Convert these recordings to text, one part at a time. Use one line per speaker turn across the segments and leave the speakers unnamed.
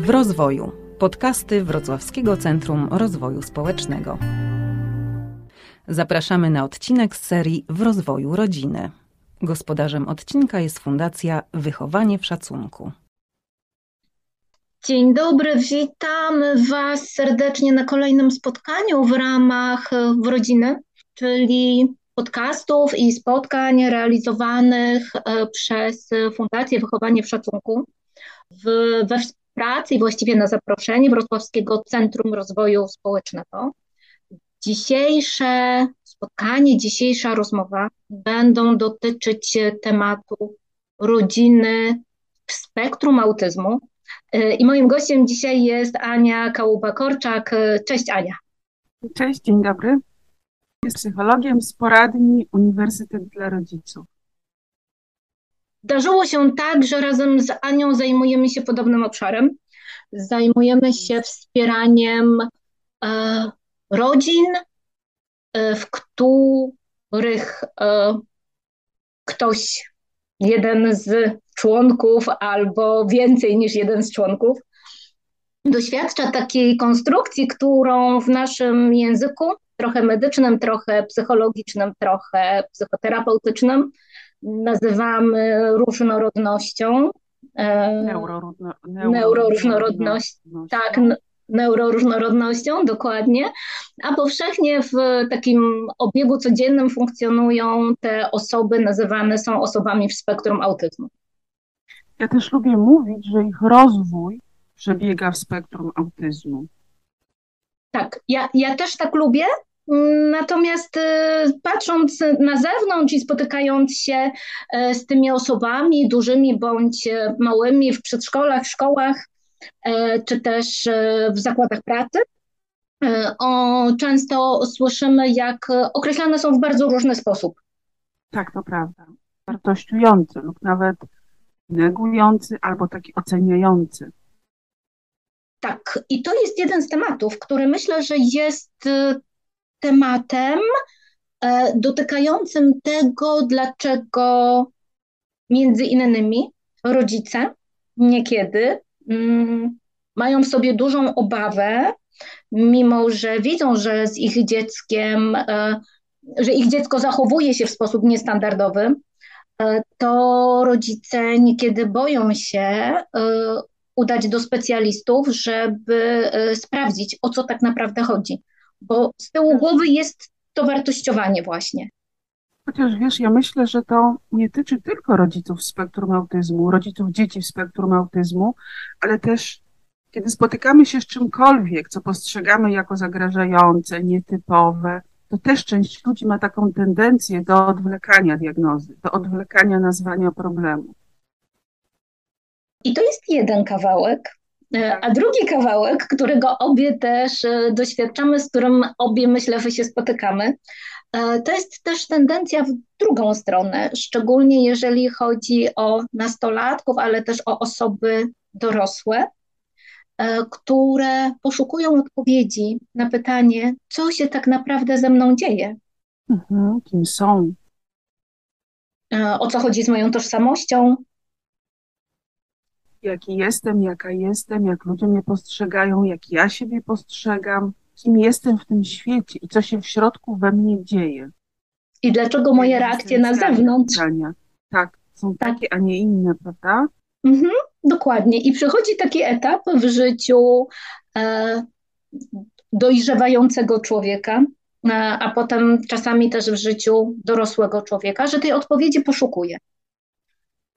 W rozwoju. Podcasty Wrocławskiego Centrum Rozwoju Społecznego. Zapraszamy na odcinek z serii W rozwoju rodziny. Gospodarzem odcinka jest Fundacja Wychowanie w Szacunku.
Dzień dobry, witamy Was serdecznie na kolejnym spotkaniu w ramach W rodziny, czyli podcastów i spotkań realizowanych e, przez Fundację Wychowanie w Szacunku w, we pracy i właściwie na zaproszenie Wrocławskiego Centrum Rozwoju Społecznego. Dzisiejsze spotkanie, dzisiejsza rozmowa będą dotyczyć tematu rodziny w spektrum autyzmu. I moim gościem dzisiaj jest Ania Kałuba-Korczak. Cześć Ania.
Cześć, dzień dobry. Jest psychologiem z poradni Uniwersytet dla Rodziców.
Zdarzyło się tak, że razem z Anią zajmujemy się podobnym obszarem. Zajmujemy się wspieraniem e, rodzin, e, w których e, ktoś, jeden z członków albo więcej niż jeden z członków, doświadcza takiej konstrukcji, którą w naszym języku, trochę medycznym, trochę psychologicznym, trochę psychoterapeutycznym, nazywamy różnorodnością.
E, Neuroróżno,
neuroróżnorodność. Tak, neuroróżnorodnością, dokładnie, a powszechnie w takim obiegu codziennym funkcjonują te osoby, nazywane są osobami w spektrum autyzmu.
Ja też lubię mówić, że ich rozwój przebiega w spektrum autyzmu.
Tak, ja, ja też tak lubię, Natomiast y, patrząc na zewnątrz i spotykając się y, z tymi osobami, dużymi bądź y, małymi w przedszkolach, szkołach, czy też w zakładach pracy, o, często słyszymy, jak określane są w bardzo różny sposób.
Tak, to prawda. Wartościujący lub nawet negujący albo taki oceniający.
Tak, i to jest jeden z tematów, który myślę, że jest tematem e, dotykającym tego, dlaczego między innymi rodzice niekiedy mm, mają w sobie dużą obawę, mimo że widzą, że z ich dzieckiem, e, że ich dziecko zachowuje się w sposób niestandardowy, e, to rodzice niekiedy boją się udać do specjalistów, żeby sprawdzić, o co tak naprawdę chodzi bo z tyłu głowy jest to wartościowanie właśnie.
Chociaż wiesz, ja myślę, że to nie tyczy tylko rodziców spektrum autyzmu, rodziców dzieci w spektrum autyzmu, ale też kiedy spotykamy się z czymkolwiek, co postrzegamy jako zagrażające, nietypowe, to też część ludzi ma taką tendencję do odwlekania diagnozy, do odwlekania nazwania problemu.
I to jest jeden kawałek, a drugi kawałek, którego obie też e, doświadczamy, z którym obie myślę, że się spotykamy, e, to jest też tendencja w drugą stronę, szczególnie jeżeli chodzi o nastolatków, ale też o osoby dorosłe, które poszukują odpowiedzi na pytanie, co się tak naprawdę ze mną dzieje.
Mhm, kim są?
O co chodzi z moją tożsamością,
jaki jestem, jaka jestem, jak ludzie mnie postrzegają, jak ja siebie postrzegam, kim jestem w tym świecie i co się w środku we mnie dzieje.
I dlaczego moje reakcje na zewnątrz?
Pytania. Tak, są tak. takie, a nie inne, prawda?
Mhm, dokładnie. I przychodzi taki etap w życiu e, dojrzewającego człowieka, e, a potem czasami też w życiu dorosłego człowieka, że tej odpowiedzi poszukuje.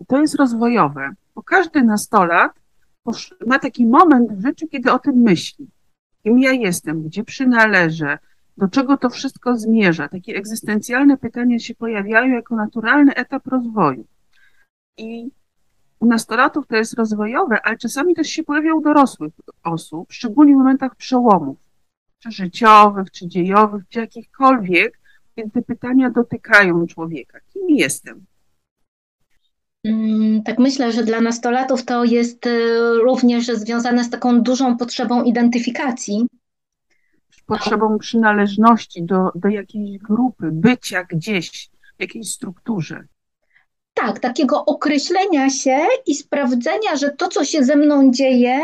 To jest rozwojowe bo każdy nastolat ma taki moment w życiu, kiedy o tym myśli. Kim ja jestem, gdzie przynależę, do czego to wszystko zmierza. Takie egzystencjalne pytania się pojawiają jako naturalny etap rozwoju. I u nastolatów to jest rozwojowe, ale czasami też się pojawia u dorosłych osób, szczególnie w momentach przełomów, czy życiowych, czy dziejowych, czy jakichkolwiek, kiedy te pytania dotykają człowieka. Kim jestem?
Mm, tak myślę, że dla nastolatów to jest y, również związane z taką dużą potrzebą identyfikacji.
Potrzebą przynależności do, do jakiejś grupy, bycia gdzieś, w jakiejś strukturze.
tak, takiego określenia się i sprawdzenia, że to, co się ze mną dzieje,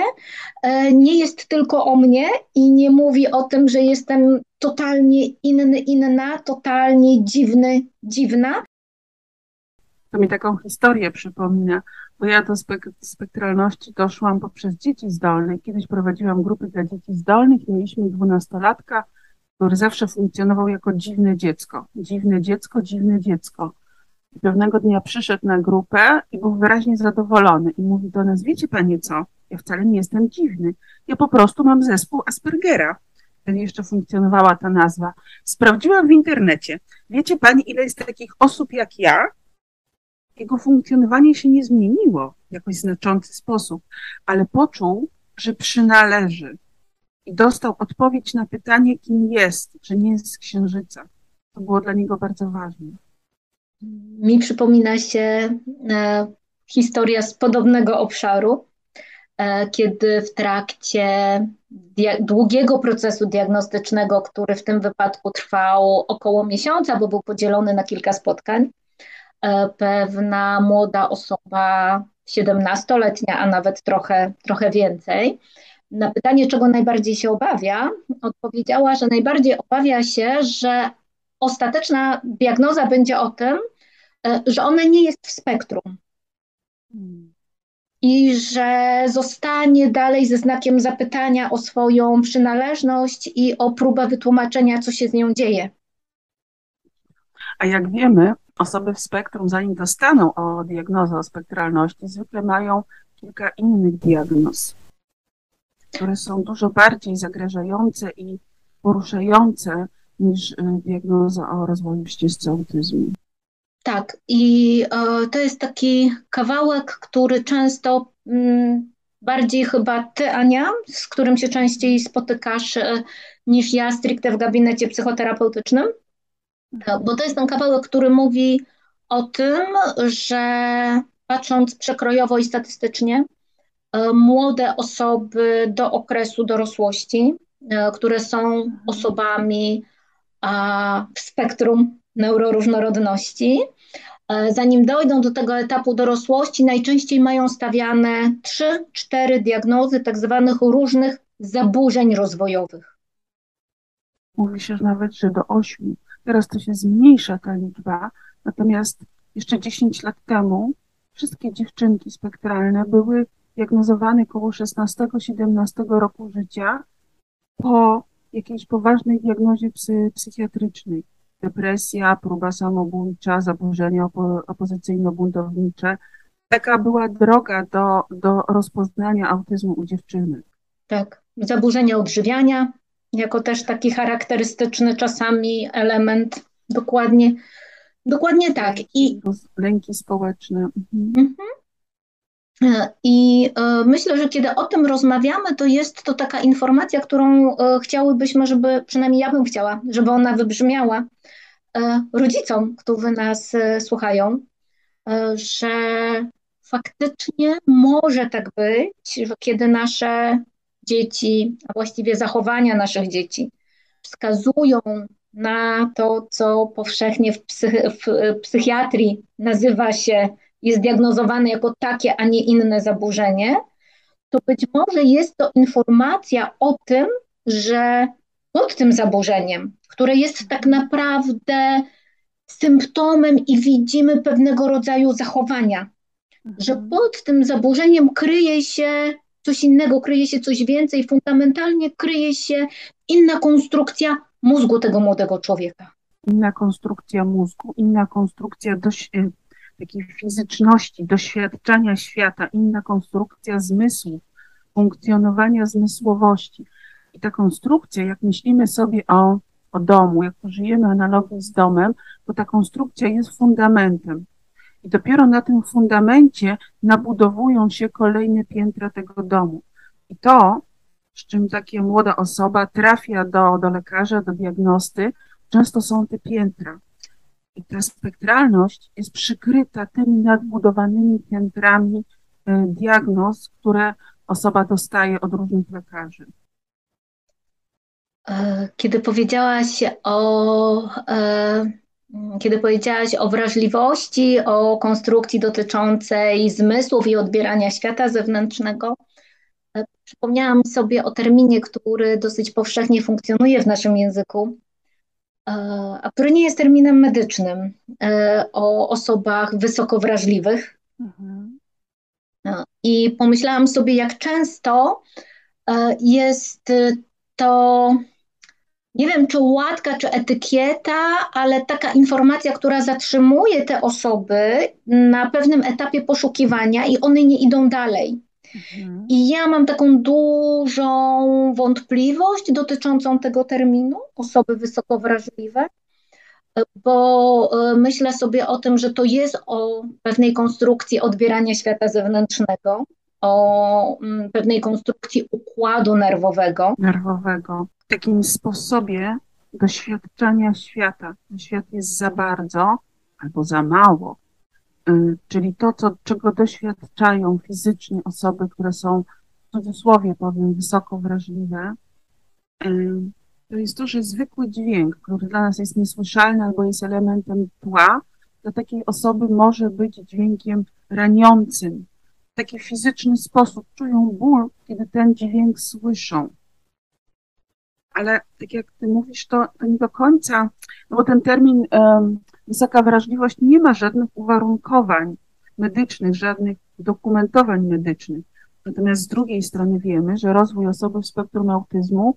e, nie jest tylko o mnie i nie mówi o tym, że jestem totalnie inny, inna, totalnie dziwny, dziwna.
To mi taką historię przypomina, bo ja do spek spektralności doszłam poprzez dzieci zdolne. Kiedyś prowadziłam grupy dla dzieci zdolnych i mieliśmy dwunastolatka, który zawsze funkcjonował jako dziwne dziecko. Dziwne dziecko, dziwne dziecko. I pewnego dnia przyszedł na grupę i był wyraźnie zadowolony i mówi do nas, wiecie panie co, ja wcale nie jestem dziwny, ja po prostu mam zespół Aspergera. Wtedy jeszcze funkcjonowała ta nazwa. Sprawdziłam w internecie. Wiecie pani, ile jest takich osób jak ja? Jego funkcjonowanie się nie zmieniło w jakoś znaczący sposób, ale poczuł, że przynależy i dostał odpowiedź na pytanie, kim jest, że nie jest z księżyca. To było dla niego bardzo ważne.
Mi przypomina się e, historia z podobnego obszaru, e, kiedy w trakcie długiego procesu diagnostycznego, który w tym wypadku trwał około miesiąca, bo był podzielony na kilka spotkań, pewna młoda osoba, 17-letnia, a nawet trochę, trochę więcej, na pytanie, czego najbardziej się obawia, odpowiedziała, że najbardziej obawia się, że ostateczna diagnoza będzie o tym, e, że ona nie jest w spektrum. I że zostanie dalej ze znakiem zapytania o swoją przynależność i o próbę wytłumaczenia, co się z nią dzieje.
A jak wiemy, osoby w spektrum, zanim dostaną o diagnozę o spektralności, zwykle mają kilka innych diagnoz, które są dużo bardziej zagrażające i poruszające niż y, diagnoza o rozwoju ścieżce autyzmu.
Tak, i e, to jest taki kawałek, który często mm, bardziej chyba ty, Ania, z którym się częściej spotykasz e, niż ja stricte w gabinecie psychoterapeutycznym, bo to jest ten kawałek, który mówi o tym, że patrząc przekrojowo i statystycznie, młode osoby do okresu dorosłości, które są osobami w spektrum neuroróżnorodności. E, zanim dojdą do tego etapu dorosłości, najczęściej mają stawiane 3-4 diagnozy tak zwanych różnych zaburzeń rozwojowych.
Mówi się nawet, że do 8. Teraz to się zmniejsza ta liczba, natomiast jeszcze 10 lat temu wszystkie dziewczynki spektralne były diagnozowane około 16-17 roku życia po jakiejś poważnej diagnozie psy, psychiatrycznej. Depresja, próba samobójcza, zaburzenia opo opozycyjno-buntownicze. Taka była droga do, do rozpoznania autyzmu u dziewczyny.
Tak, zaburzenia odżywiania, jako też taki charakterystyczny czasami element. Dokładnie, dokładnie tak.
I lęki społeczne. Mhm. Mhm.
I e, myślę, że kiedy o tym rozmawiamy, to jest to taka informacja, którą e, chciałybyśmy, żeby przynajmniej ja bym chciała, żeby ona wybrzmiała e, rodzicom, którzy nas słuchają, że faktycznie może tak być, że kiedy nasze dzieci, a właściwie zachowania naszych dzieci wskazują na to, co powszechnie w, psych w psychiatrii nazywa się jest diagnozowane jako takie, a nie inne zaburzenie, to być może jest to informacja o tym, że pod tym zaburzeniem, które jest tak naprawdę symptomem i widzimy pewnego rodzaju zachowania, mhm. że pod tym zaburzeniem kryje się coś innego, kryje się coś więcej, fundamentalnie kryje się inna konstrukcja mózgu tego młodego człowieka.
Inna konstrukcja mózgu, inna konstrukcja dość, takiej fizyczności, doświadczenia świata, inna konstrukcja zmysłów, funkcjonowania zmysłowości. I ta konstrukcja, jak myślimy sobie o, o domu, jak żyjemy analogii z domem, to ta konstrukcja jest fundamentem. I dopiero na tym fundamencie nabudowują się kolejne piętra tego domu. I to, z czym taka młoda osoba trafia do, do lekarza, do diagnosty, często są te piętra. I ta spektralność jest przykryta tymi nadbudowanymi piętrami e, diagnoz, które osoba dostaje od różnych lekarzy.
E, kiedy powiedziałaś o, e, kiedy powiedziałaś o wrażliwości, o konstrukcji dotyczącej zmysłów i odbierania świata zewnętrznego, e, przypomniałam sobie o terminie, który dosyć powszechnie funkcjonuje w naszym języku, e, a który nie jest terminem medycznym, e, o osobach wysoko wrażliwych. Mhm. I pomyślałam sobie, jak często jest to nie wiem, czy łatka, czy etykieta, ale taka informacja, która zatrzymuje te osoby na pewnym etapie poszukiwania i one nie idą dalej. Mhm. I ja mam taką dużą wątpliwość dotyczącą tego terminu, osoby wysoko wrażliwe, bo e, myślę sobie o tym, że to jest o pewnej konstrukcji odbierania świata zewnętrznego, o mm, pewnej konstrukcji układu nerwowego.
Nerwowego takim sposobie doświadczania świata. Świat jest za bardzo albo za mało. Y, czyli to, co, czego doświadczają fizycznie osoby, które są, w cudzysłowie powiem, wysoko wrażliwe, y, to jest to, że zwykły dźwięk, który dla nas jest niesłyszalny albo jest elementem tła, dla takiej osoby może być dźwiękiem raniącym. Taki fizyczny sposób czują ból, kiedy ten dźwięk słyszą ale tak jak ty mówisz, to, to nie do końca, no bo ten termin wysoka wrażliwość nie ma żadnych uwarunkowań medycznych, żadnych dokumentowań medycznych. Natomiast z drugiej strony wiemy, że rozwój osoby w spektrum autyzmu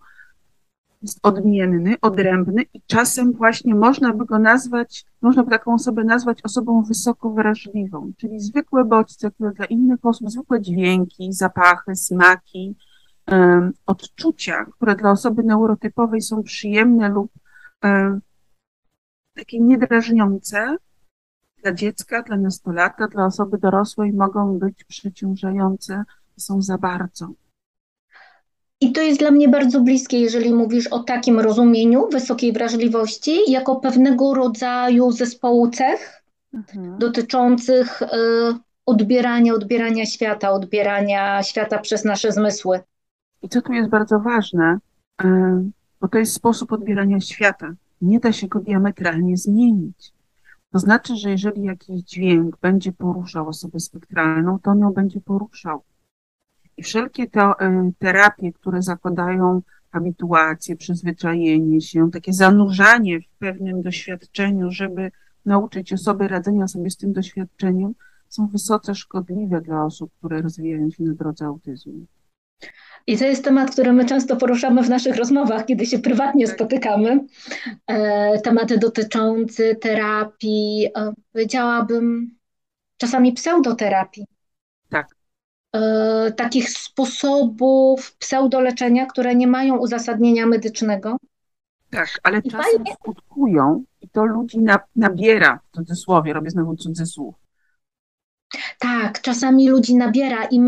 jest odmienny, odrębny i czasem właśnie można by go nazwać, można by taką osobę nazwać osobą wysoko wrażliwą, czyli zwykłe bodźce, które dla innych osób, zwykłe dźwięki, zapachy, smaki, odczucia, które dla osoby neurotypowej są przyjemne lub takie niedrażniące, dla dziecka, dla nastolatka, dla osoby dorosłej mogą być przeciążające, są za bardzo.
I to jest dla mnie bardzo bliskie, jeżeli mówisz o takim rozumieniu wysokiej wrażliwości, jako pewnego rodzaju zespołu cech mhm. dotyczących y, odbierania, odbierania świata, odbierania świata przez nasze zmysły.
I co tu jest bardzo ważne, e, bo to jest sposób odbierania świata. Nie da się go diametralnie zmienić. To znaczy, że jeżeli jakiś dźwięk będzie poruszał osobę spektralną, to on ją będzie poruszał. I wszelkie te e, terapie, które zakładają habituację, przyzwyczajenie się, takie zanurzanie w pewnym doświadczeniu, żeby nauczyć osoby radzenia sobie z tym doświadczeniem, są wysoce szkodliwe dla osób, które rozwijają się na drodze autyzmu.
I to jest temat, który my często poruszamy w naszych rozmowach, kiedy się prywatnie tak. spotykamy. E, tematy dotyczące terapii, e, powiedziałabym czasami pseudoterapii. E, takich sposobów pseudoleczenia, które nie mają uzasadnienia medycznego.
Tak, ale I czasem fajnie... skutkują i to ludzi nabiera, w cudzysłowie, robię znowu cudzysłów,
tak, czasami ludzi nabiera i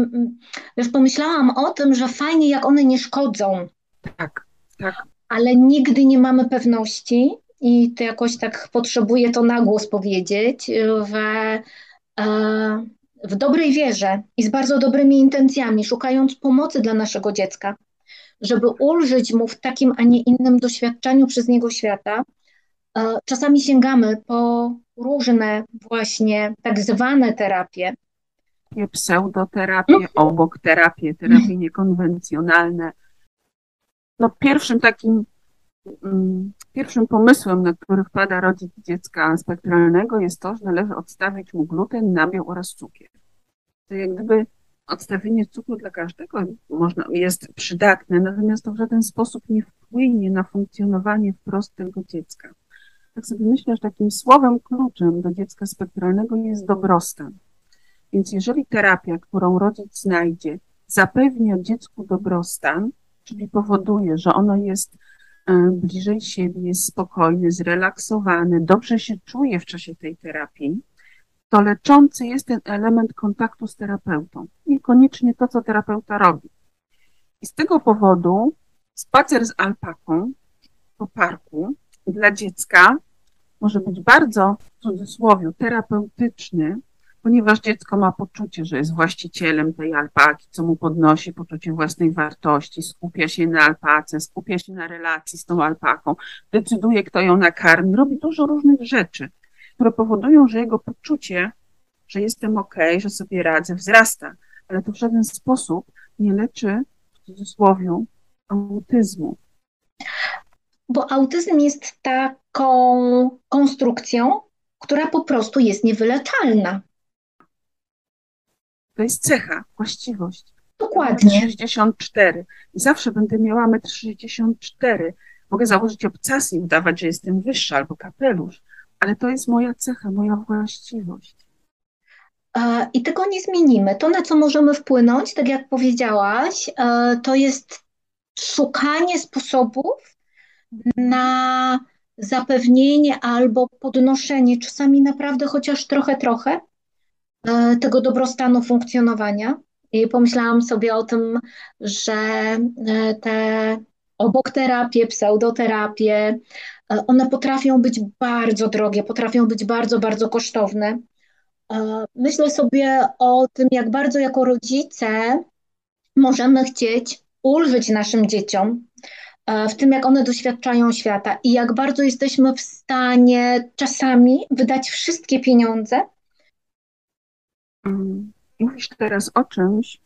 już pomyślałam o tym, że fajnie, jak one nie szkodzą.
Tak, tak.
Ale nigdy nie mamy pewności i to jakoś tak potrzebuję to na głos powiedzieć, że w dobrej wierze i z bardzo dobrymi intencjami, szukając pomocy dla naszego dziecka, żeby ulżyć mu w takim, a nie innym doświadczeniu przez niego świata, e, czasami sięgamy po różne właśnie tak zwane terapie.
Pseudoterapię, mhm. obok terapie, terapie niekonwencjonalne. No pierwszym takim, pierwszym pomysłem, na który wpada rodzic dziecka spektralnego jest to, że należy odstawić mu gluten, nabiał oraz cukier. To jak gdyby odstawienie cukru dla każdego można, jest przydatne, natomiast to w żaden sposób nie wpłynie na funkcjonowanie wprost tego dziecka tak sobie myślę, że takim słowem kluczem do dziecka spektralnego jest dobrostan. Więc jeżeli terapia, którą rodzic znajdzie, zapewnia dziecku dobrostan, czyli powoduje, że ono jest bliżej siebie, jest spokojny, zrelaksowany, dobrze się czuje w czasie tej terapii, to leczący jest ten element kontaktu z terapeutą. Niekoniecznie to, co terapeuta robi. I z tego powodu spacer z alpaką po parku dla dziecka może być bardzo, w cudzysłowie, terapeutyczny, ponieważ dziecko ma poczucie, że jest właścicielem tej alpaki, co mu podnosi poczucie własnej wartości, skupia się na alpace, skupia się na relacji z tą alpaką, decyduje, kto ją nakarmi, robi dużo różnych rzeczy, które powodują, że jego poczucie, że jestem ok, że sobie radzę, wzrasta, ale to w żaden sposób nie leczy, w cudzysłowie, autyzmu.
Bo autyzm jest taką konstrukcją, która po prostu jest niewyleczalna.
To jest cecha, właściwość.
Dokładnie.
64. I zawsze będę miała 1,64 m. Mogę założyć obcasy i udawać, że jestem wyższa albo kapelusz, ale to jest moja cecha, moja właściwość.
I tego nie zmienimy. To, na co możemy wpłynąć, tak jak powiedziałaś, e, to jest szukanie sposobów na zapewnienie albo podnoszenie, czasami naprawdę chociaż trochę, trochę e, tego dobrostanu funkcjonowania. I pomyślałam sobie o tym, że e, te obok terapie, pseudoterapie, e, one potrafią być bardzo drogie, potrafią być bardzo, bardzo kosztowne. Myślę sobie o tym, jak bardzo jako rodzice możemy chcieć ulżyć naszym dzieciom, E, w tym, jak one doświadczają świata i jak bardzo jesteśmy w stanie czasami wydać wszystkie pieniądze.
Mm, mówisz teraz o czymś,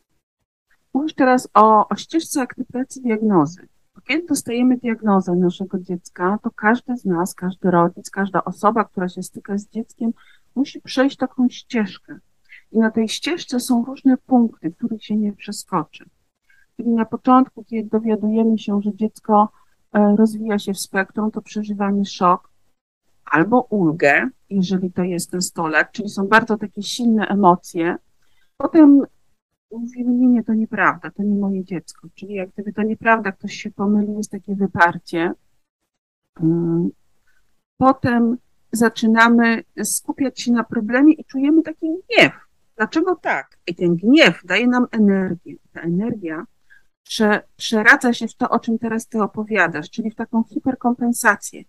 mówisz teraz o, o ścieżce aktywacji diagnozy. Kiedy dostajemy diagnozę naszego dziecka, to każdy z nas, każdy rodzic, każda osoba, która się styka z dzieckiem, musi przejść taką ścieżkę. I na tej ścieżce są różne punkty, których się nie przeskoczy. Czyli na początku, kiedy dowiadujemy się, że dziecko e, rozwija się w spektrum, to przeżywamy szok albo ulgę, jeżeli to jest ten stolet, czyli są bardzo takie silne emocje. Potem mówimy, nie, nie, to nieprawda, to nie moje dziecko. Czyli jak gdyby to nieprawda, ktoś się pomylił, jest takie wyparcie. Mm. Potem zaczynamy skupiać się na problemie i czujemy taki gniew. Dlaczego tak? I ten gniew daje nam energię. Ta energia prze, przeradza się w to, o czym teraz ty opowiadasz, czyli w taką hiperkompensację,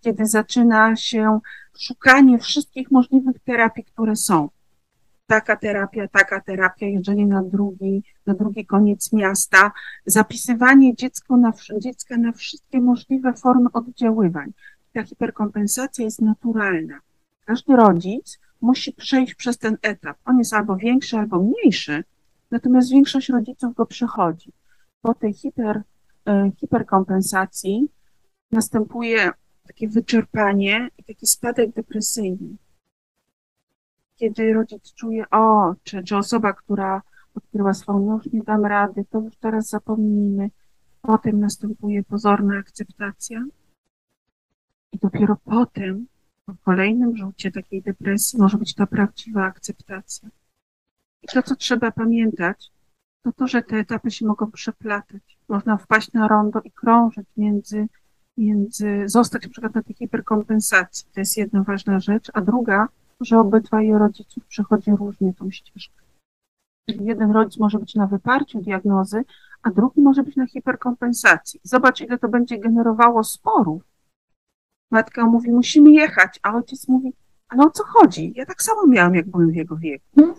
kiedy zaczyna się szukanie wszystkich możliwych terapii, które są. Taka terapia, taka terapia, jeżdżenie na drugi, na drugi koniec miasta, zapisywanie dziecko na, dziecka na wszystkie możliwe formy oddziaływań. Ta hiperkompensacja jest naturalna. Każdy rodzic musi przejść przez ten etap. On jest albo większy, albo mniejszy, natomiast większość rodziców go przechodzi po tej hiper, e, hiperkompensacji następuje takie wyczerpanie i taki spadek depresyjny. Kiedy rodzic czuje, o, czy, czy osoba, która odkryła no już nie dam rady, to już teraz zapomnijmy. Potem następuje pozorna akceptacja i dopiero potem, po kolejnym rzucie takiej depresji, może być ta prawdziwa akceptacja. I to, co trzeba pamiętać, to to, że te etapy się mogą przeplatać. Można wpaść na rondo i krążyć między, między zostać na przykład na tej hiperkompensacji. To jest jedna ważna rzecz. A druga, że obydwaj rodziców przechodzi różnie tą ścieżkę. Czyli jeden rodzic może być na wyparciu diagnozy, a drugi może być na hiperkompensacji. Zobacz, ile to będzie generowało sporów. Matka mówi, musimy jechać, a ojciec mówi, ale o co chodzi? Ja tak samo miałam, jak byłem w jego wieku.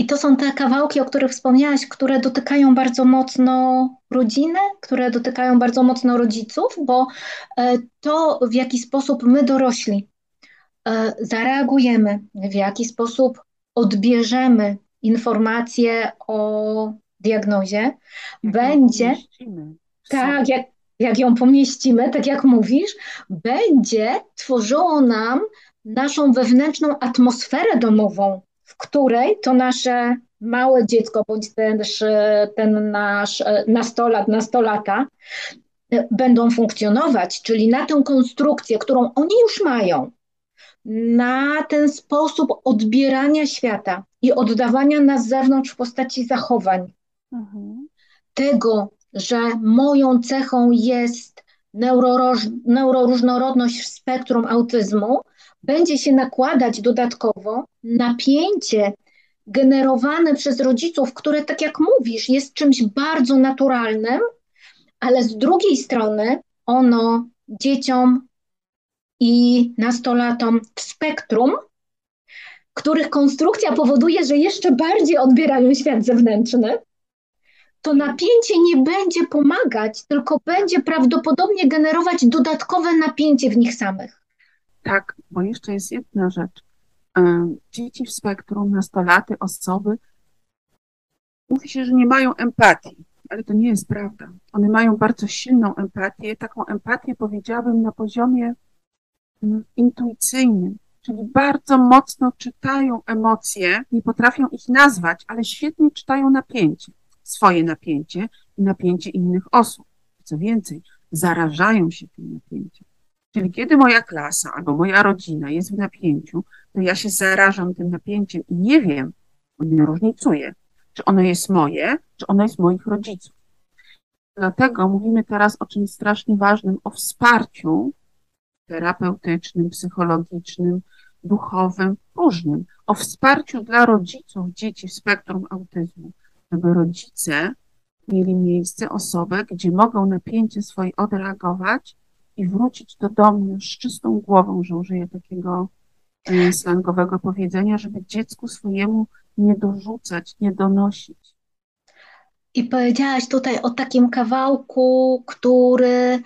I to są te kawałki, o których wspomniałaś, które dotykają bardzo mocno rodziny, które dotykają bardzo mocno rodziców, bo e, to, w jaki sposób my dorośli e, zareagujemy, w jaki sposób odbierzemy informacje o diagnozie, jak będzie tak, jak, jak ją pomieścimy, tak jak mówisz, będzie tworzyło nam naszą wewnętrzną atmosferę domową, w której to nasze małe dziecko, bądź też ten nasz e, nastolat, nastolata, e, będą funkcjonować, czyli na tę konstrukcję, którą oni już mają, na ten sposób odbierania świata i oddawania na zewnątrz w postaci zachowań. Mhm. Tego, że moją cechą jest neuroróżnorodność w spektrum autyzmu, będzie się nakładać dodatkowo napięcie generowane przez rodziców, które, tak jak mówisz, jest czymś bardzo naturalnym, ale z drugiej strony ono dzieciom i nastolatom w spektrum, których konstrukcja powoduje, że jeszcze bardziej odbierają świat zewnętrzny, to napięcie nie będzie pomagać, tylko będzie prawdopodobnie generować dodatkowe napięcie w nich samych.
Tak, bo jeszcze jest jedna rzecz. E, dzieci w spektrum, nastolaty, osoby, mówi się, że nie mają empatii, ale to nie jest prawda. One mają bardzo silną empatię, taką empatię powiedziałabym na poziomie mm, intuicyjnym, czyli bardzo mocno czytają emocje, nie potrafią ich nazwać, ale świetnie czytają napięcie, swoje napięcie i napięcie innych osób. Co więcej, zarażają się tym napięciem. Czyli kiedy moja klasa albo moja rodzina jest w napięciu, to ja się zarażam tym napięciem i nie wiem, nie różnicuję, czy ono jest moje, czy ono jest moich rodziców. Dlatego mówimy teraz o czymś strasznie ważnym, o wsparciu terapeutycznym, psychologicznym, duchowym, różnym, o wsparciu dla rodziców dzieci w spektrum autyzmu, żeby rodzice mieli miejsce, osobę, gdzie mogą napięcie swoje odreagować i wrócić do domu z czystą głową, że użyję takiego e, slangowego powiedzenia, żeby dziecku swojemu nie dorzucać, nie donosić.
I powiedziałaś tutaj o takim kawałku, który e,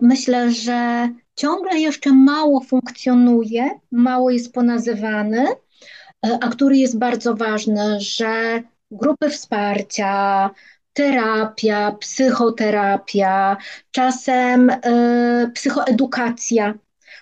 myślę, że ciągle jeszcze mało funkcjonuje, mało jest ponazywany, e, a który jest bardzo ważny, że grupy wsparcia, terapia, psychoterapia, czasem y, psychoedukacja,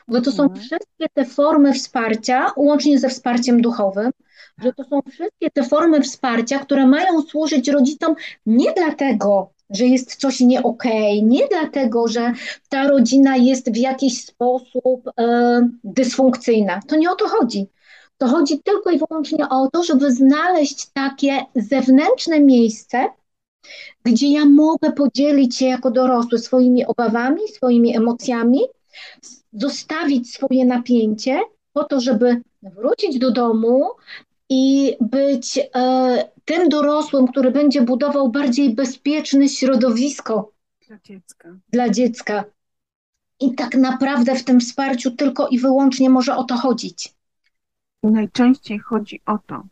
bo to są mhm. wszystkie te formy wsparcia, łącznie ze wsparciem duchowym, że to są wszystkie te formy wsparcia, które mają służyć rodzicom nie dlatego, że jest coś nie okay, nie dlatego, że ta rodzina jest w jakiś sposób y, dysfunkcyjna. To nie o to chodzi. To chodzi tylko i wyłącznie o to, żeby znaleźć takie zewnętrzne miejsce, gdzie ja mogę podzielić się jako dorosły swoimi obawami, swoimi emocjami, zostawić swoje napięcie po to, żeby wrócić do domu i być e, tym dorosłym, który będzie budował bardziej bezpieczne środowisko
dla dziecka.
dla dziecka. I tak naprawdę w tym wsparciu tylko i wyłącznie może o to chodzić.
Najczęściej chodzi o to.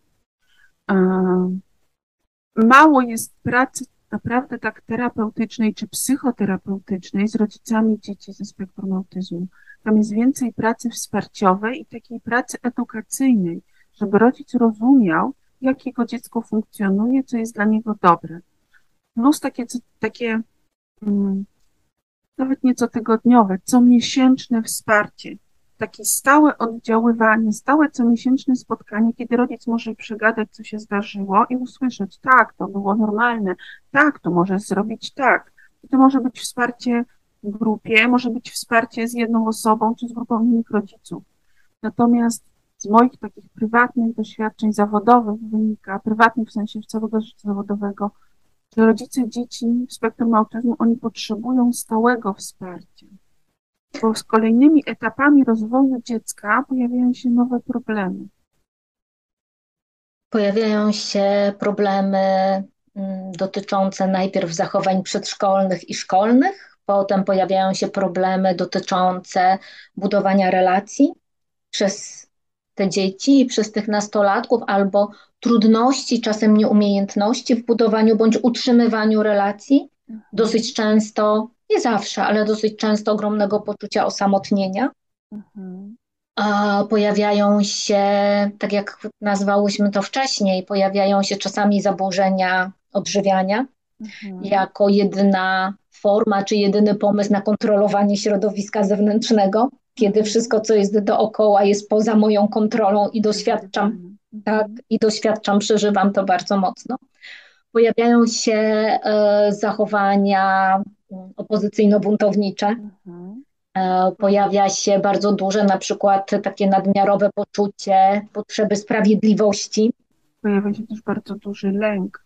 Mało jest pracy naprawdę tak terapeutycznej czy psychoterapeutycznej z rodzicami dzieci ze spektrum autyzmu. Tam jest więcej pracy wsparciowej i takiej pracy edukacyjnej, żeby rodzic rozumiał, jak jego dziecko funkcjonuje, co jest dla niego dobre. Plus takie, takie hmm, nawet nie cotygodniowe, comiesięczne wsparcie, takie stałe oddziaływanie, stałe comiesięczne spotkanie, kiedy rodzic może przegadać, co się zdarzyło i usłyszeć, tak, to było normalne, tak, to może zrobić tak. I to może być wsparcie w grupie, może być wsparcie z jedną osobą czy z grupą innych rodziców. Natomiast z moich takich prywatnych doświadczeń zawodowych wynika, prywatnych w sensie całego życia zawodowego, że rodzice dzieci w spektrum autyzmu, oni potrzebują stałego wsparcia bo z kolejnymi etapami rozwoju dziecka pojawiają się nowe problemy.
Pojawiają się problemy mm, dotyczące najpierw zachowań przedszkolnych i szkolnych, potem pojawiają się problemy dotyczące budowania relacji przez te dzieci i przez tych nastolatków, albo trudności, czasem nieumiejętności w budowaniu bądź utrzymywaniu relacji. Mhm. Dosyć często nie zawsze, ale dosyć często ogromnego poczucia osamotnienia. Mhm. Pojawiają się, tak jak nazwałyśmy to wcześniej, pojawiają się czasami zaburzenia odżywiania mhm. jako jedyna forma czy jedyny pomysł na kontrolowanie środowiska zewnętrznego, kiedy mhm. wszystko, co jest dookoła, jest poza moją kontrolą i doświadczam, tak, i doświadczam, przeżywam to bardzo mocno. Pojawiają się e, zachowania opozycyjno-buntownicze. Mhm. E, pojawia się bardzo duże, na przykład takie nadmiarowe poczucie potrzeby sprawiedliwości.
Pojawia się też bardzo duży lęk.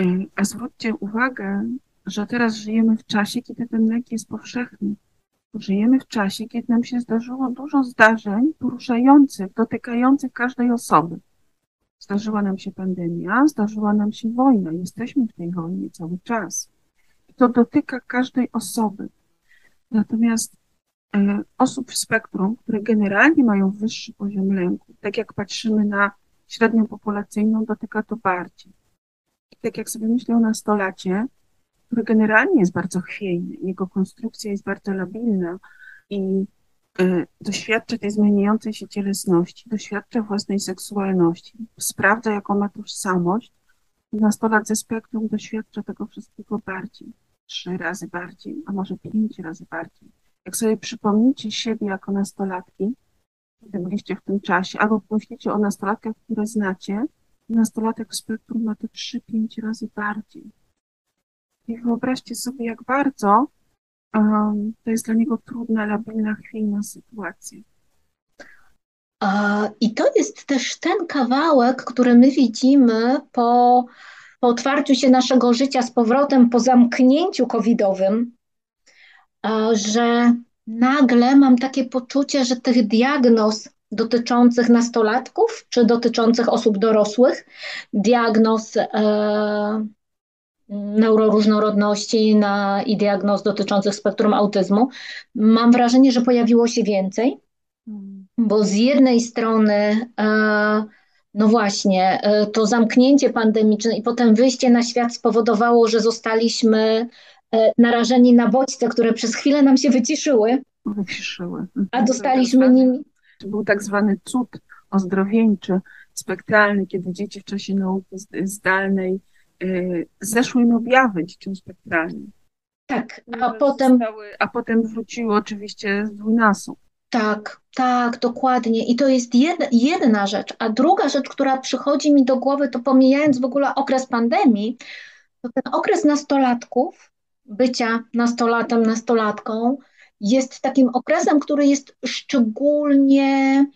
E, a zwróćcie uwagę, że teraz żyjemy w czasie, kiedy ten lęk jest powszechny. Żyjemy w czasie, kiedy nam się zdarzyło dużo zdarzeń poruszających, dotykających każdej osoby. Zdarzyła nam się pandemia, zdarzyła nam się wojna. Jesteśmy w tej wojnie cały czas to dotyka każdej osoby. Natomiast e, osób w spektrum, które generalnie mają wyższy poziom lęku, tak jak patrzymy na średnią populacyjną, dotyka to bardziej. I tak jak sobie myślę o nastolacie, który generalnie jest bardzo chwiejny, jego konstrukcja jest bardzo labilna i doświadcza tej zmieniającej się cielesności, doświadcza własnej seksualności, sprawdza, jaką ma tożsamość, nastolat ze spektrum doświadcza tego wszystkiego bardziej, trzy razy bardziej, a może pięć razy bardziej. Jak sobie przypomnicie siebie jako nastolatki, kiedy byliście w tym czasie, albo pomyślicie o nastolatkach, które znacie, nastolatek spektrum ma to trzy, pięć razy bardziej. I wyobraźcie sobie, jak bardzo to jest dla niego trudna, labilna, chwiejna sytuacja.
I to jest też ten kawałek, który my widzimy po, po otwarciu się naszego życia z powrotem, po zamknięciu covidowym, że nagle mam takie poczucie, że tych diagnoz dotyczących nastolatków czy dotyczących osób dorosłych, diagnoz e, neuroróżnorodności na, i diagnoz dotyczących spektrum autyzmu, mam wrażenie, że pojawiło się więcej, bo z jednej strony, e, no właśnie, e, to zamknięcie pandemiczne i potem wyjście na świat spowodowało, że zostaliśmy e, narażeni na bodźce, które przez chwilę nam się wyciszyły.
Wyciszyły.
A dostaliśmy nimi.
To był tak zwany cud ozdrowieńczy, spektralny, kiedy dzieci w czasie nauki zdalnej zeszły im objawy dzieciom spektralnym.
Tak, a potem.
Zostały, a potem wróciły oczywiście z dwójnasób.
Tak, tak, dokładnie. I to jest jedna, jedna rzecz. A druga rzecz, która przychodzi mi do głowy, to pomijając w ogóle okres pandemii, to ten okres nastolatków, bycia nastolatem, nastolatką, jest takim okresem, który jest szczególnie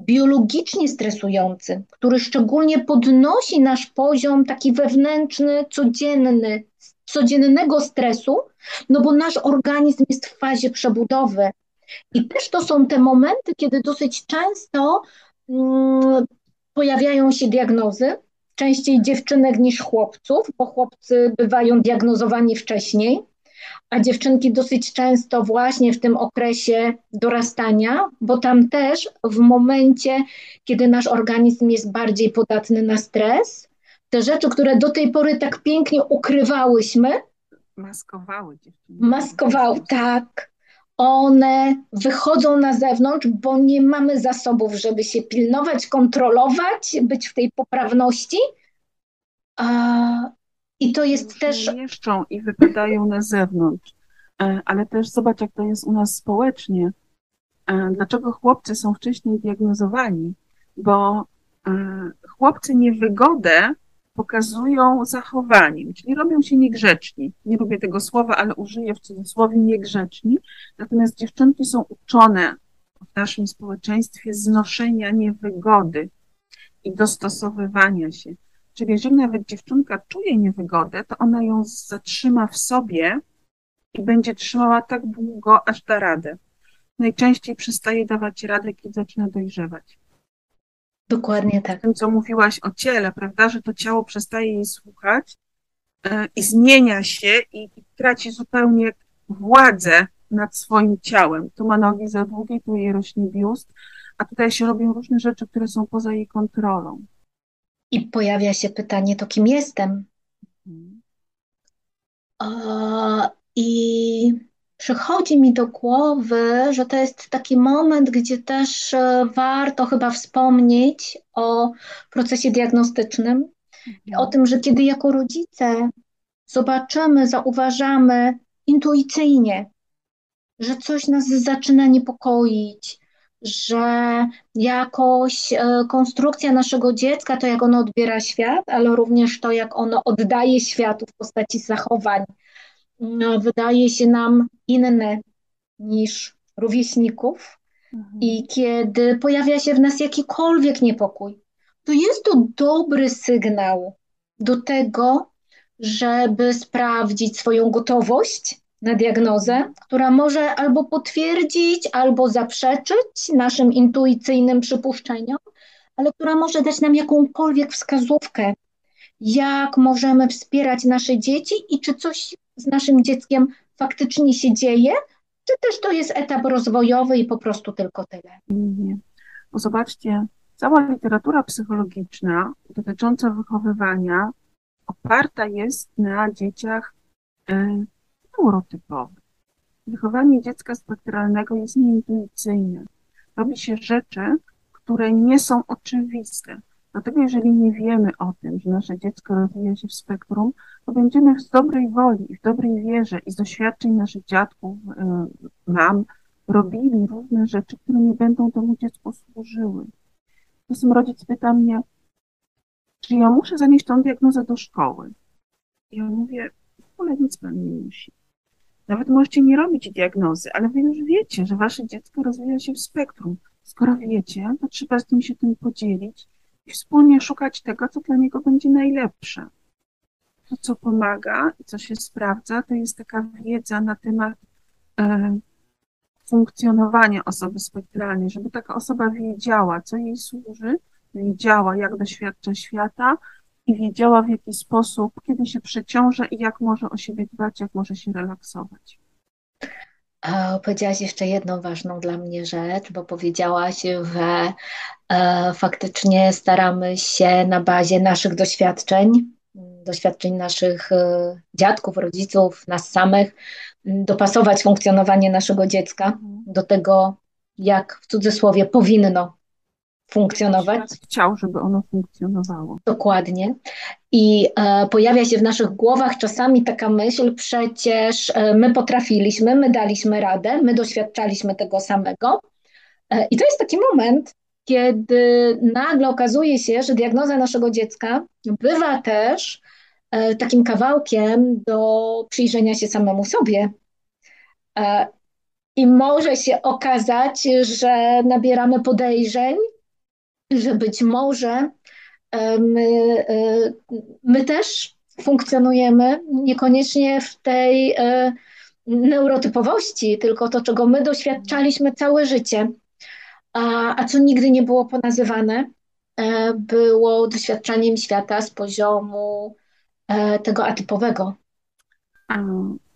biologicznie stresujący, który szczególnie podnosi nasz poziom taki wewnętrzny, codzienny, codziennego stresu, no bo nasz organizm jest w fazie przebudowy. I też to są te momenty, kiedy dosyć często mm, pojawiają się diagnozy, częściej dziewczynek niż chłopców, bo chłopcy bywają diagnozowani wcześniej a dziewczynki dosyć często właśnie w tym okresie dorastania, bo tam też w momencie, kiedy nasz organizm jest bardziej podatny na stres, te rzeczy, które do tej pory tak pięknie ukrywałyśmy,
maskowały dziewczyny.
Maskowały, tak. One wychodzą na zewnątrz, bo nie mamy zasobów, żeby się pilnować, kontrolować, być w tej poprawności. I to jest też.
Mieszczą i wypadają na zewnątrz. E, ale też zobacz, jak to jest u nas społecznie. E, dlaczego chłopcy są wcześniej diagnozowani? Bo e, chłopcy niewygodę pokazują zachowaniem, czyli robią się niegrzeczni. Nie lubię tego słowa, ale użyję w cudzysłowie niegrzeczni. Natomiast dziewczynki są uczone w naszym społeczeństwie znoszenia niewygody i dostosowywania się. Czyli jeżeli nawet dziewczynka czuje niewygodę, to ona ją zatrzyma w sobie i będzie trzymała tak długo, aż da radę. Najczęściej przestaje dawać radę, kiedy zaczyna dojrzewać.
Dokładnie tak.
Tym, co mówiłaś o ciele, prawda, że to ciało przestaje jej słuchać yy, i zmienia się i, i traci zupełnie władzę nad swoim ciałem. Tu ma nogi za długie, tu jej rośnie biust, a tutaj się robią różne rzeczy, które są poza jej kontrolą.
I pojawia się pytanie, to kim jestem? I przychodzi mi do głowy, że to jest taki moment, gdzie też e, warto chyba wspomnieć o procesie diagnostycznym, mhm. o tym, że kiedy jako rodzice zobaczymy, zauważamy intuicyjnie, że coś nas zaczyna niepokoić, że jakoś e, konstrukcja naszego dziecka, to jak ono odbiera świat, ale również to, jak ono oddaje światu w postaci zachowań, no, wydaje się nam inne niż rówieśników. Mhm. I kiedy pojawia się w nas jakikolwiek niepokój, to jest to dobry sygnał do tego, żeby sprawdzić swoją gotowość na diagnozę, która może albo potwierdzić, albo zaprzeczyć naszym intuicyjnym przypuszczeniom, ale która może dać nam jakąkolwiek wskazówkę, jak możemy wspierać nasze dzieci i czy coś z naszym dzieckiem faktycznie się dzieje, czy też to jest etap rozwojowy i po prostu tylko tyle?
Nie. Bo zobaczcie, cała literatura psychologiczna dotycząca wychowywania oparta jest na dzieciach y, neurotypowych. Wychowanie dziecka spektralnego jest nieintuicyjne. Robi się rzeczy, które nie są oczywiste. Dlatego jeżeli nie wiemy o tym, że nasze dziecko rozwija się w spektrum, to będziemy z dobrej woli i w dobrej wierze i z doświadczeń naszych dziadków, y, mam, robili różne rzeczy, które nie będą temu dziecku służyły. Czasem rodzic pyta mnie, czy ja muszę zanieść tą diagnozę do szkoły? I ja mówię, w ogóle nic pan nie musi. Nawet możecie nie robić diagnozy, ale wy już wiecie, że wasze dziecko rozwija się w spektrum. Skoro wiecie, to trzeba z nim się tym podzielić i wspólnie szukać tego, co dla niego będzie najlepsze. To, co pomaga i co się sprawdza, to jest taka wiedza na temat e, funkcjonowania osoby spektralnej, żeby taka osoba wiedziała, co jej służy, wiedziała, jak doświadcza świata i wiedziała, w jaki sposób, kiedy się przeciąża i jak może o siebie dbać, jak może się relaksować.
Powiedziałaś jeszcze jedną ważną dla mnie rzecz, bo powiedziałaś, że e, faktycznie staramy się na bazie naszych doświadczeń, doświadczeń naszych e, dziadków, rodziców, nas samych, dopasować funkcjonowanie naszego dziecka mhm. do tego, jak w cudzysłowie powinno funkcjonować.
Chciał, żeby ono funkcjonowało.
Dokładnie. I e, pojawia się w naszych głowach czasami taka myśl, przecież e, my potrafiliśmy, my daliśmy radę, my doświadczaliśmy tego samego. E, I to jest taki moment, kiedy nagle okazuje się, że diagnoza naszego dziecka bywa też e, takim kawałkiem do przyjrzenia się samemu sobie. E, I może się okazać, że nabieramy podejrzeń, że być może my, e, my też funkcjonujemy niekoniecznie w tej e, neurotypowości, tylko to, czego my doświadczaliśmy całe życie, a, a co nigdy nie było ponazywane, e, było doświadczaniem świata z poziomu tego atypowego.
A,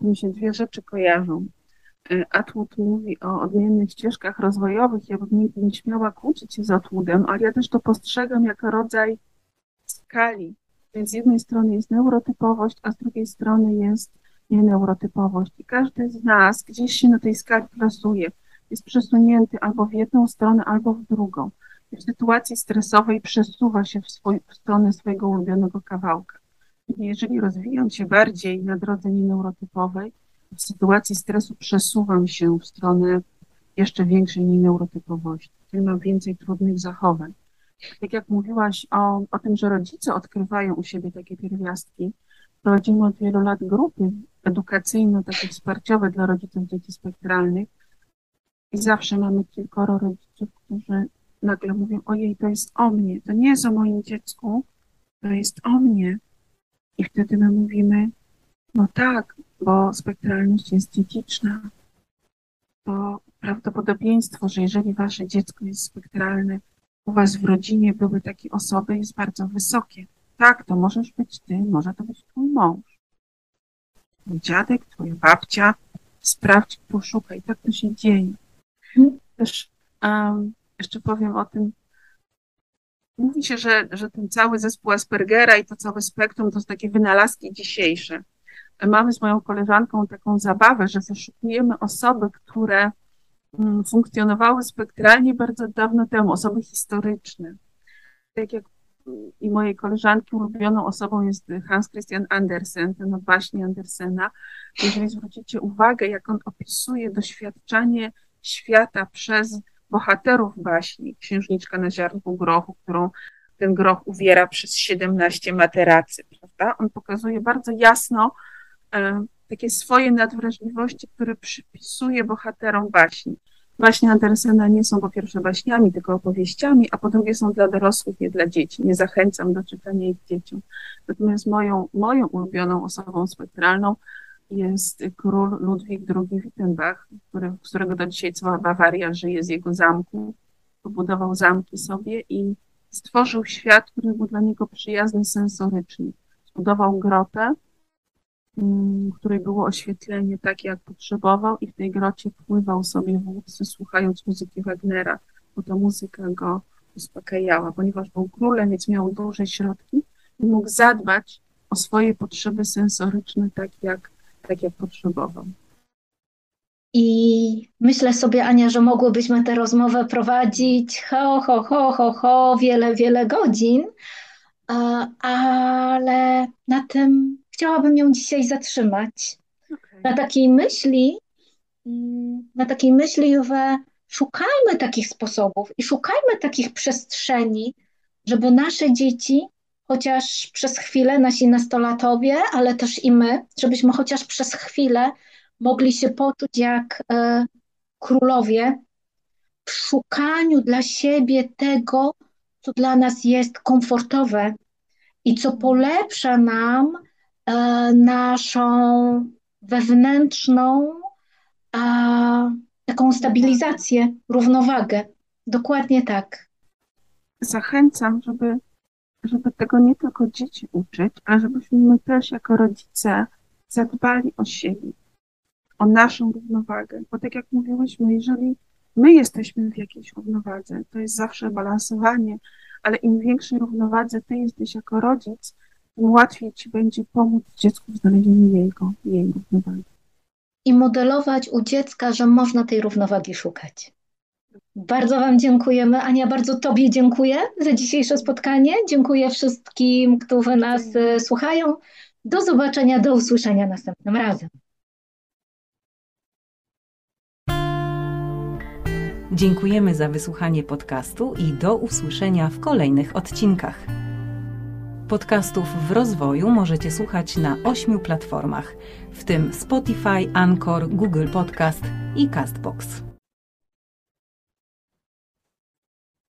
mi się dwie rzeczy kojarzą. Y, Atwood mówi o odmiennych ścieżkach rozwojowych. Ja bym nigdy nie śmiała kłócić się z Atwoodem, ale ja też to postrzegam jako rodzaj skali. Więc z jednej strony jest neurotypowość, a z drugiej strony jest nieneurotypowość. I każdy z nas gdzieś się na tej skali plasuje. Jest przesunięty albo w jedną stronę, albo w drugą. I w sytuacji stresowej przesuwa się w, swój, w stronę swojego ulubionego kawałka. Jeżeli rozwijam się bardziej na drodze nieneurotypowej, w sytuacji stresu przesuwam się w stronę jeszcze większej neurotypowości, czyli mam więcej trudnych zachowań. Tak jak mówiłaś o, o tym, że rodzice odkrywają u siebie takie pierwiastki, prowadzimy od wielu lat grupy edukacyjne, takie wsparciowe dla rodziców dzieci spektralnych i zawsze mamy kilkoro rodziców, którzy nagle mówią, ojej, to jest o mnie, to nie jest o moim dziecku, to jest o mnie. I wtedy my mówimy, no tak, bo spektralność jest dziedziczna, to prawdopodobieństwo, że jeżeli wasze dziecko jest spektralne, u was w rodzinie były takie osoby, jest bardzo wysokie. Tak, to możesz być ty, może to być twój mąż, twój dziadek, twoja babcia. Sprawdź, poszukaj, tak to się dzieje. Też um, jeszcze powiem o tym, mówi się, że, że ten cały zespół Aspergera i to całe spektrum to są takie wynalazki dzisiejsze mamy z moją koleżanką taką zabawę, że wyszukujemy osoby, które mm, funkcjonowały spektralnie bardzo dawno temu, osoby historyczne. Tak jak i mojej koleżanki ulubioną osobą jest Hans Christian Andersen, ten baśni Andersena. Jeżeli zwrócicie uwagę, jak on opisuje doświadczanie świata przez bohaterów baśni, księżniczka na ziarnku grochu, którą ten groch uwiera przez 17 materacy, prawda? On pokazuje bardzo jasno, takie swoje nadwrażliwości, które przypisuje bohaterom baśni. Baśnie Andersena nie są po pierwsze baśniami, tylko opowieściami, a po drugie są dla dorosłych, nie dla dzieci. Nie zachęcam do czytania ich dzieciom. Natomiast moją, moją ulubioną osobą spektralną jest król Ludwik II Wittenbach, który, z którego do dzisiaj cała Bawaria żyje z jego zamku. Pobudował zamki sobie i stworzył świat, który był dla niego przyjazny sensorycznie. Zbudował grotę, której było oświetlenie takie, jak potrzebował i w tej grocie pływał sobie w łódce, słuchając muzyki Wagnera, bo ta muzyka go uspokajała, ponieważ był królem, więc miał duże środki i mógł zadbać o swoje potrzeby sensoryczne tak, jak, tak jak potrzebował.
I myślę sobie, Ania, że mogłybyśmy tę rozmowę prowadzić ho, ho, ho, ho, ho, wiele, wiele godzin, ale na tym chciałabym ją dzisiaj zatrzymać. Okay. Na takiej myśli, mm, na takiej myśli, że szukajmy takich sposobów i szukajmy takich przestrzeni, żeby nasze dzieci, chociaż przez chwilę, nasi nastolatowie, ale też i my, żebyśmy chociaż przez chwilę mogli się poczuć jak e, królowie w szukaniu dla siebie tego, co dla nas jest komfortowe i co polepsza nam naszą wewnętrzną taką stabilizację, równowagę. Dokładnie tak.
Zachęcam, żeby, żeby tego nie tylko dzieci uczyć, ale żebyśmy my też jako rodzice zadbali o siebie o naszą równowagę. Bo tak jak mówiłyśmy, jeżeli my jesteśmy w jakiejś równowadze, to jest zawsze balansowanie, ale im większej równowadze ty jesteś jako rodzic, tym łatwiej ci będzie pomóc dziecku w znalezieniu jego, jej równowagi.
I modelować u dziecka, że można tej równowagi szukać. Bardzo Wam dziękujemy. Ania, bardzo Tobie dziękuję za dzisiejsze spotkanie. Dziękuję wszystkim, którzy nas e, słuchają. Do zobaczenia, do usłyszenia następnym razem.
Dziękujemy za wysłuchanie podcastu i do usłyszenia w kolejnych odcinkach. Podcastów w rozwoju możecie słuchać na ośmiu platformach, w tym Spotify, Anchor, Google Podcast i Castbox.